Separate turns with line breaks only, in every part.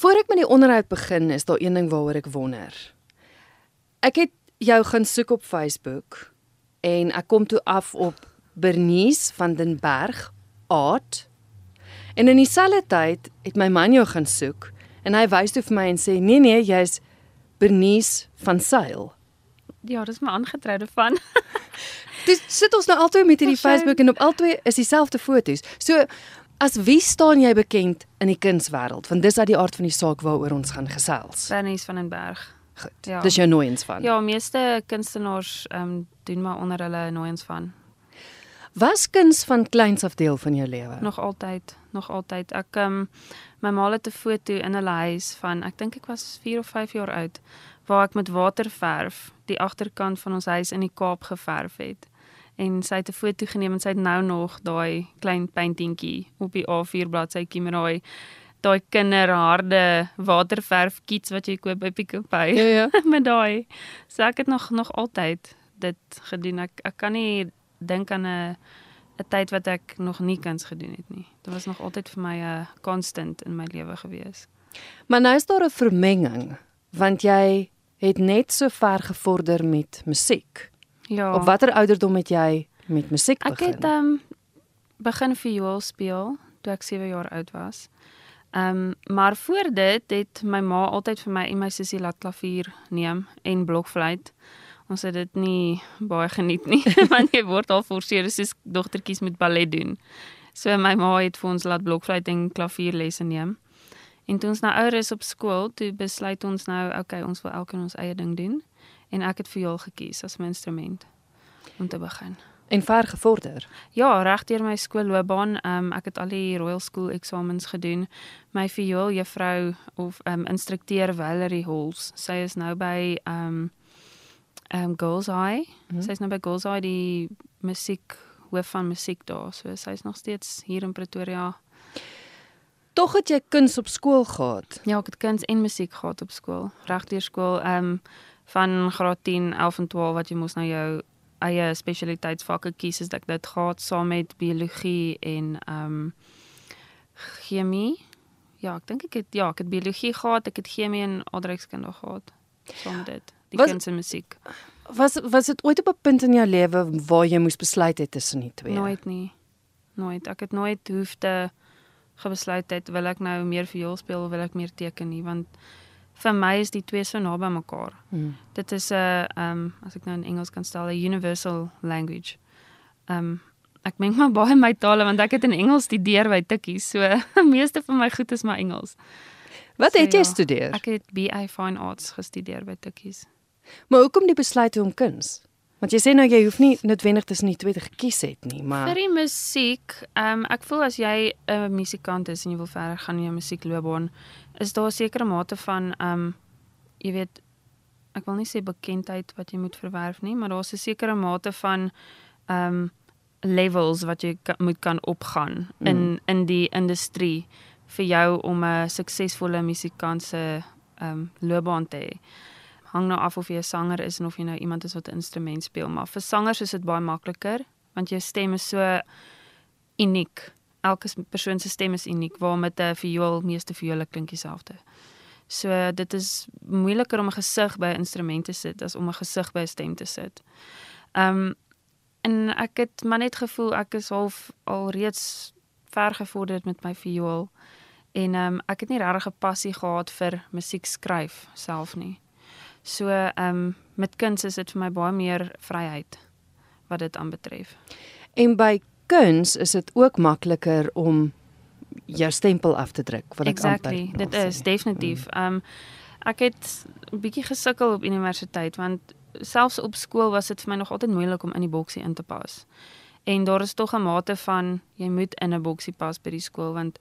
Voor ek met die onderhoud begin, is daar een ding waaroor ek wonder. Ek het jou gaan soek op Facebook en ek kom toe af op Bernice van den Berg Art. En in dieselfde tyd het my man jou gaan soek en hy wys toe vir my en sê nee nee, jy's Bernice van Sail.
Ja, dis my aangetroude van.
Dis sit ons nou altyd met hierdie. Facebook en op albei is dieselfde foto's. So as wie staan jy bekend in die kunswêreld? Want dis uit die aard van die saak waaroor ons gaan gesels.
Bernice van den Berg.
Goed.
Ja.
Dis jou nooiens van.
Ja, meeste kunstenaars ehm um, doen maar onder hulle nooiens van.
Was kuns van kleins af deel van jou lewe?
Nog altyd, nog altyd. Ek ehm um, my ma het 'n foto in hulle huis van ek dink ek was 4 of 5 jaar oud waar ek met waterverf die agterkant van ons huis in die Kaap geverf het. En sy het 'n foto geneem en sy het nou nog daai klein paintingkie op die A4 bladsytjie met daai daai kinderharde waterverf kits wat jy koop by Pick n Pay.
Ja ja.
met daai. So ek het nog nog altyd dit gedoen. Ek ek kan nie dink aan 'n 'n tyd wat ek nog nie kuns gedoen het nie. Dit was nog altyd vir my 'n constant in my lewe gewees.
Maar nou is daar 'n vermenging want jy het net so ver gevorder met musiek.
Ja.
Op watter ouderdom het jy met musiek
ek
begin?
het ehm um, begin viool speel toe ek 7 jaar oud was. Ehm um, maar voor dit het my ma altyd vir my en my sussie laat klavier neem en blokfluit. Ons het dit nie baie geniet nie want jy word al forceer soos dogtertjies met ballet doen. So my ma het vir ons laat blokfluit en klavierlesse neem. En toe ons nou ouer is op skool, toe besluit ons nou, okay, ons wil elkeen ons eie ding doen en ek het viool gekies as my instrument om te begin.
En ver gevorder.
Ja, reg deur my skoolloopbaan, um, ek het al die Royal School eksamens gedoen. My viooljuffrou of um, instrukteur Valerie Halls, sy is nou by um um Girls High.
Mhm.
Mm. Sy is nou by Girls High die musiek hoof van musiek daar. So sy is nog steeds hier in Pretoria.
Tog het jy kuns op skool gehad.
Ja, ek het kuns en musiek gehad op skool. Reg deur skool um van graad 10, 11 en 12 wat jy mos nou jou eie spesialiteitsvakke kies, is dat dit gehad saam met biologie en um chemie. Ja, ek dink ek het ja, ek het biologie gehad, ek het chemie en aardrykskunde gehad. Saam met dit. Die
Was-
kuns en musiek.
Was was dit ooit op 'n punt in jou lewe waar jy moes besluit het tussen die twee?
Nooit nie. Nooit. Ek het nooit hoefte gebesluit het wil ek nou meer viool speel of wil ek meer teken nie, want vir my is die twee so naby mekaar.
Hmm.
Dit is 'n uh, um as ek nou in Engels kan stel, 'n universal language. Um ek meng maar baie my tale want ek het in Engels studeer by Tikkies. So meeste van my goed is maar Engels.
Wat
So
het jy
ja,
studeer?
Ek het BA Fine Arts gestudeer by Tikkies.
Maar hoekom die besluit om kuns? Want jy sê nou jy hoef nie noodwendig tussen die twee te gekies het nie,
Vir
maar
die musiek, um ek voel as jy 'n musikant is en jy wil verder gaan in jou musiekloopbaan, is daar 'n sekere mate van um jy weet ek wil nie sê bekendheid wat jy moet verwerf nie, maar daar's 'n sekere mate van um levels wat jy ka, moet kan opgaan mm. in in die industrie vir jou om 'n suksesvolle musikant se um loopbaan te hê. Hang nou af of jy 'n sanger is en of jy nou iemand is wat 'n instrument speel, maar vir sangers is dit baie makliker want jou stem is so uniek. Elke persoon se stem is uniek, waar met 'n viool meeste viole klink dieselfde. So dit is moeiliker om 'n gesig by 'n instrument te sit as om 'n gesig by 'n stem te sit. Um en ek het maar net gevoel ek is half alreeds ver gevorder met my viool en um ek het nie regtig 'n passie gehad vir musiek skryf self nie. So um met kuns is dit vir my baie meer vryheid wat dit aanbetref.
en by kuns is dit ook makliker om jou stempel af te druk, wat ek
Exactly,
amper
dit
wil
is definitief. Um ek het 'n bietjie gesukkel op universiteit want selfs op skool was dit vir my nog altyd moeilik om in die boksie in te pas. En daar is tog 'n mate van jy moet in 'n boksie pas by die skool want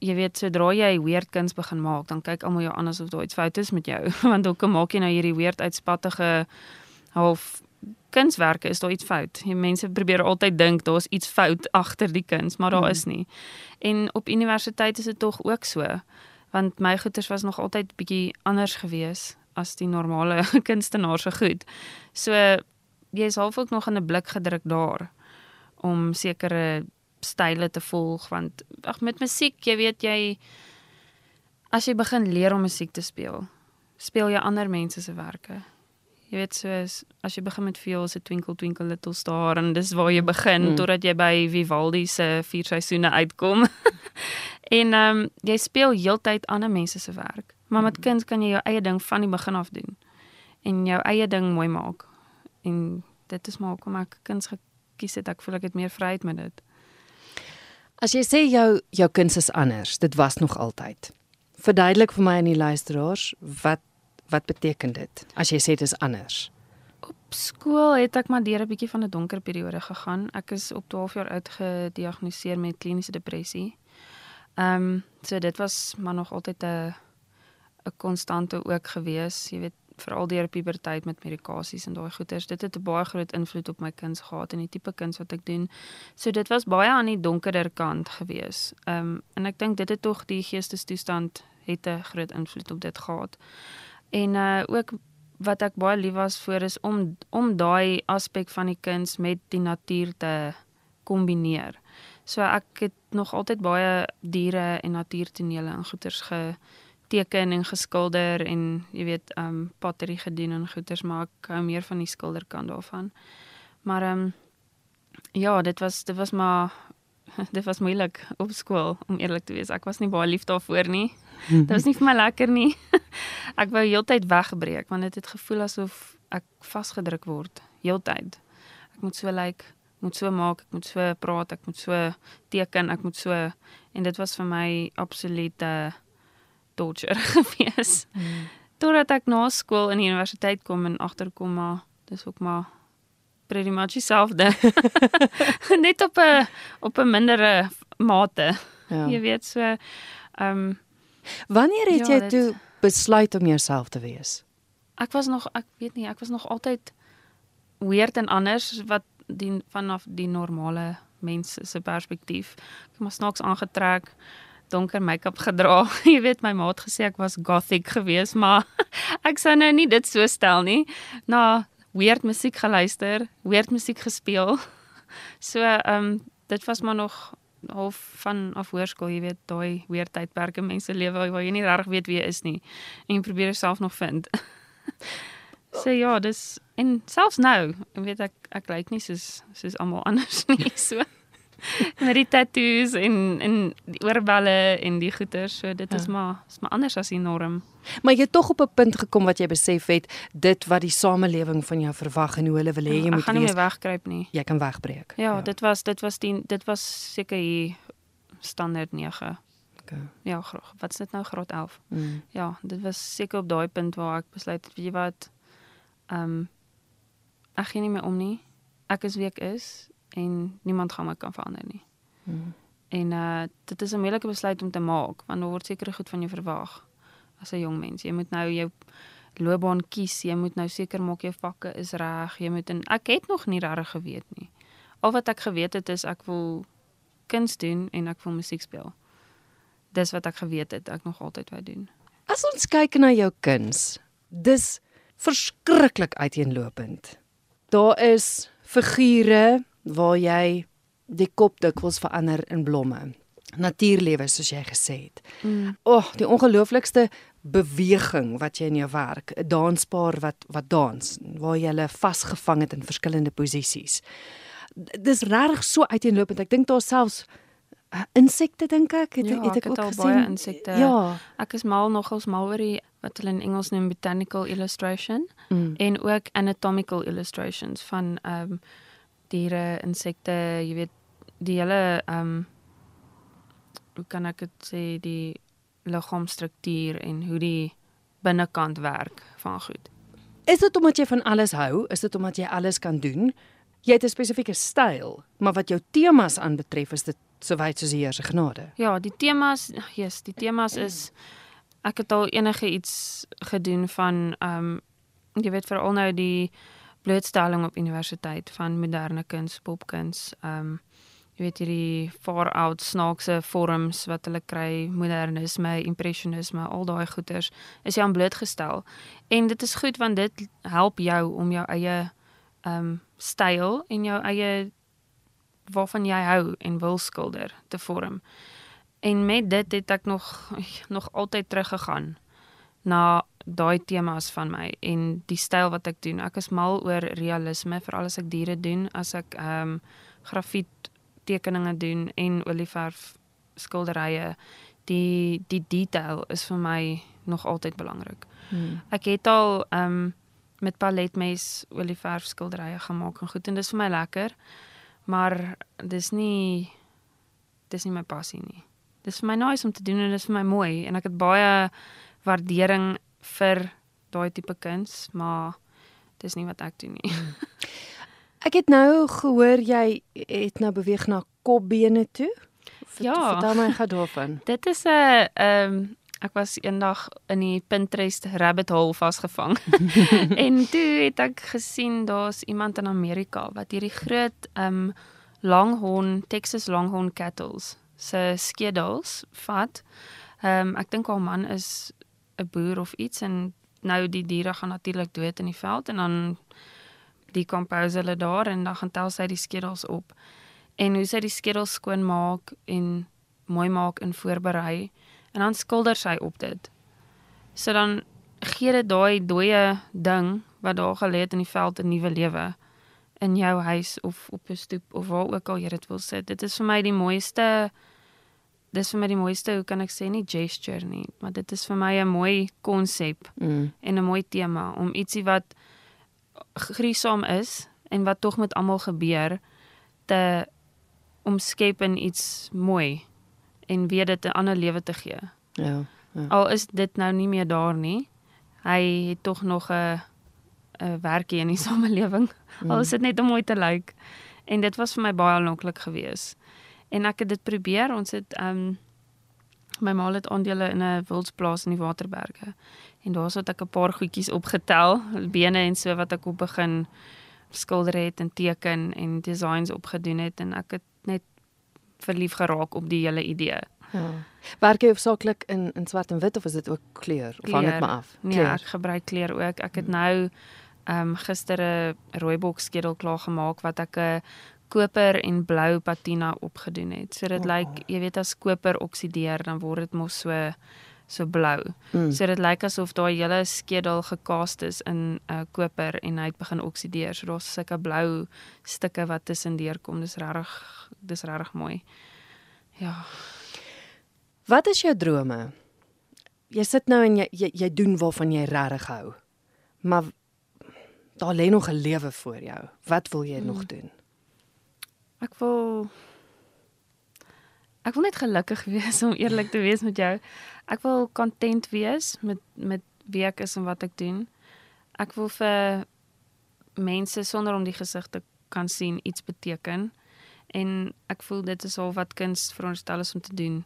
jy weet sodra jy weird kuns begin maak, dan kyk almal jou aan asof daar iets fout is met jou want hoekom maak jy nou hierdie weird uitspattige half kunswerke is daar iets fout. Die mense probeer altyd dink daar's iets fout agter die kuns, maar daar
Hmm.
is nie. En op universiteit is dit tog ook so, want my goeters was nog altyd bietjie anders gewees as die normale kunstenaar se goed. So jy is half ook nog in 'n blik gedruk daar om sekere style te volg want ag met musiek, jy weet jy as jy begin leer om musiek te speel, speel jy ander mense se werke. Jy weet soos as jy begin met veel se Twinkle Twinkle Little Star en dis waar jy begin
Mm.
totdat jy by Vivaldi se vier seisoene uitkom. en ehm um, jy speel heeltyd ander mense se werk. Maar met kuns kan jy jou eie ding van die begin af doen en jou eie ding mooi maak. En dit is maar hoekom ek kuns gekies het. Ek voel ek het meer vryheid met dit.
As jy sê jou jou kuns is anders, dit was nog altyd. Verduidelik vir my en die luisteraars wat wat beteken dit as jy sê dit is anders?
Op skool het ek maar deur 'n bietjie van 'n donker periode gegaan. Ek is op 12 jaar oud gediagnoseer met kliniese depressie. Ehm um, so dit was maar nog altyd 'n 'n konstante ook gewees, jy weet, veral deur puberteit met medikasies en daai goeters. Dit het 'n baie groot invloed op my kuns gehad en die tipe kuns wat ek doen. So dit was baie aan die donkerder kant gewees. Ehm um, en ek dink dit het tog die geestestoestand het 'n groot invloed op dit gehad. En uh ook wat ek baie lief was vir is om om daai aspek van die kuns met die natuur te kombineer. So ek het nog altyd baie diere en natuurtonele en goeters geteken en geskilder en jy weet um pottery gedoen en goeters maar ek hou meer van die skilderkant daarvan. Maar um ja, dit was dit was maar dit was moeilik op skool om eerlik te wees. Ek was nie baie lief daarvoor nie. Dit was nie vir my lekker nie. ek wou heeltyd wegbreek want dit het gevoel asof ek vasgedruk word heeltyd. Ek moet so lyk, like, moet so maak, ek moet so praat, ek moet so teken, ek moet so en dit was vir my absolute torture gewees. Mm. Totdat ek na skool in die universiteit kom en agterkom maar dis ook maar pretty much dieselfde. Net op 'n op 'n mindere mate.
Ja.
Jy weet so ehm um,
Wanneer het
Ja,
jy
dit-
toe besluit om jouself te wees?
ek was nog ek weet nie, ek was nog altyd weird en anders wat die vanaf die normale mens se perspektief. Ek het maar snaaks aangetrek, donker make-up gedra. Jy weet my ma het gesê ek was gothic geweest, maar ek sou nou nie dit so stel nie. Na weird musiek geluister, weird musiek gespeel. So ehm um, dit was maar nog half van af hoërskool, jy weet, daai weird tydperke. Mense lewe waar jy nie regtig weet wie jy is nie. En jy probeer jouself nog vind. So ja, dis en selfs nou, ek weet ek ek lyk nie soos soos almal anders nie, so met die tattoos en en die oorbelle en die goeters, so dit is
Ja.
maar is maar anders as die norm.
Maar jy het tog op 'n punt gekom wat jy besef het dit wat die samelewing van jou verwag en hoe hulle wil hê jy
ek
moet
gaan nie
wees,
meer wegkruip nie.
jy kan wegbreek.
Ja, dit was dit was die dit was seker hier standaard 9.
Okay.
Ja, graag. Wat is dit nou graad 11?
Mm.
Ja, dit was seker op daai punt waar ek besluit het, weet jy wat, ehm um, ek gee nie meer om nie. Ek is wie ek is en niemand gaan my kan verander nie.
Mm.
En uh dit is 'n moeilike besluit om te maak want daar word sekere goed van jou verwag as 'n jong mens. Jy moet nou jou loopbaan kies. Jy moet nou seker maak jou vakke is reg. Jy moet en ek het nog nie regtig geweet nie. Al wat ek geweet het is ek wil kuns doen en ek wil musiek speel. Dis wat ek geweet het ek nog altyd wou doen.
As ons kyk na jou kuns, dis verskriklik uiteenlopend. Daar is figure waar jy die kop dikwels verander in blomme. Natuurlewe soos jy gesê het.
Mm.
O, oh, die ongelooflikste beweging wat jy in jou werk, 'n danspaar wat wat dans waar jy hulle vasgevang het in verskillende posisies. Dis regtig so uiteenlopend. Ek dink daar selfs uh, insekte dink ek het,
Ja,
het ek
ek het
ook gesien.
baie insekte.
Ja.
Ek is mal nogals mal oor die wat hulle in Engels noem botanical illustration
Mm.
en ook anatomical illustrations van ehm um, diere, insekte, jy weet die hele ehm um, hoe kan ek dit sê die liggaamstruktuur en hoe die binnekant werk van goed.
Is dit omdat jy van alles hou? Is dit omdat jy alles kan doen? Jy het 'n spesifieke styl, maar wat jou temas aanbetref is dit so wyd soos die Here se genade.
Ja, die temas, yes, die temas is ek het al enige iets gedoen van ehm um, jy weet veral nou die blootstelling op universiteit van moderne kuns, popkuns, ehm um, jy weet hierdie far out snaakse vorms wat hulle kry, modernisme, impressionisme, al daai goeters is jy aan blootgestel. En dit is goed want dit help jou om jou eie ehm um, styl en jou eie waarvan jy hou en wil skilder te vorm. En met dit het ek nog nog altyd teruggegaan na daai temas van my en die styl wat ek doen. Ek is mal oor realisme, veral as ek diere doen, as ek ehm um, grafiet tekeninge doen en olieverf skilderye. Die die detail is vir my nog altyd belangrik.
Hmm.
Ek het al ehm um, met paletmes olieverf skilderye gemaak en goed en dis vir my lekker. Maar dis nie dis nie my passie nie. Dis vir my nice om te doen en dis vir my mooi en ek het baie waardering vir daai tipe kuns, maar dis nie wat ek doen nie.
Ek het nou gehoor jy het nou beweeg na kopbene toe. Vert-
Ja.
Vertel my gou daarvan.
Dit is 'n ehm ek was eendag in die Pinterest rabbit hole vasgevang. en toe het ek gesien daar's iemand in Amerika wat hierdie groot ehm Longhorn Texas Longhorn cattles se skedels vat. Ehm ek dink haar man is 'n boer of iets en nou die diere gaan natuurlik dood in die veld en dan decompose hulle daar en dan gaan tel sy die skedels op. En hoe sy die skedels skoon maak en mooi maak en voorberei en dan skilder sy op dit. So dan gee dit daai dooie ding wat daar gelê het in die veld 'n nuwe lewe in jou huis of op 'n stoep of waar ook al jy dit wil sit. Dit is vir my die mooiste dis vir my die mooiste, hoe kan ek sê nie gesture nie, maar dit is vir my 'n mooi konsep
Mm.
en 'n mooi tema om ietsie wat gruisam is en wat tog met almal gebeur te omskep in iets mooi en weer dit 'n ander lewe te gee.
Ja.
Al is dit nou nie meer daar nie. Hy het tog nog 'n 'n werkie in die samelewing. Al is dit net om mooi te lyk. En dit was vir my baie aanloklik geweest. En ek het dit probeer. Ons het ehm um, my ma het aandele in 'n wildsplaas in die Waterberge. En daar's wat ek 'n paar goedjies opgetel, bene en so wat ek op begin skilder het en teken en designs opgedoen het en ek het net verlief geraak op die hele idee.
Ja. Werk jy hoofsaaklik in in swart en wit of is dit ook kleur? Of hang dit
Kleur.
maar af?
Nee, ek gebruik kleur ook. Ek het nou ehm um, gister 'n rooibok skedel klaar gemaak wat ek 'n koper en blou patina opgedoen het. So dit
Wow.
lyk, jy weet as koper oksideer, dan word dit mos so so blou.
Mm.
So dit lyk asof daai hele skedel gekast is in uh, koper en hy het begin oksideer. So daar's sulke blou stukke wat tussendeur kom. Dis regtig dis regtig mooi. Ja.
Wat is jou drome? Jy sit nou en jy jy, jy doen waarvan jy regtig hou. Maar daar lê nog 'n lewe voor jou. Wat wil jy nog doen?
Ek wil Ek wil net gelukkig wees om eerlik te wees met jou. Ek wil content wees met met wie ek is en wat ek doen. Ek wil vir mense sonder om die gesig te kan sien iets beteken. En ek voel dit is al wat kuns veronderstel is om te doen.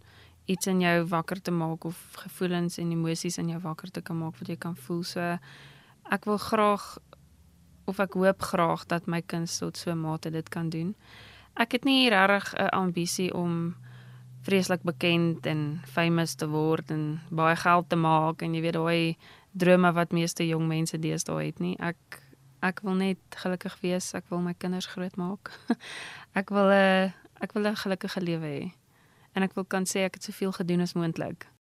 Iets in jou wakker te maak of gevoelens en emosies in jou wakker te kan maak wat jy kan voel. So ek wil graag of ek hoop graag dat my kuns tot so 'n mate dit kan doen. Ek het nie regtig 'n ambisie om vreeslik bekend en famous te word en baie geld te maak en jy weet daai drome wat meeste jong mense deesdae het nie. Ek ek wil net gelukkig wees. Ek wil my kinders grootmaak. ek wil 'n ek wil 'n gelukkige lewe hê. En ek wil kan sê ek het soveel gedoen as moontlik.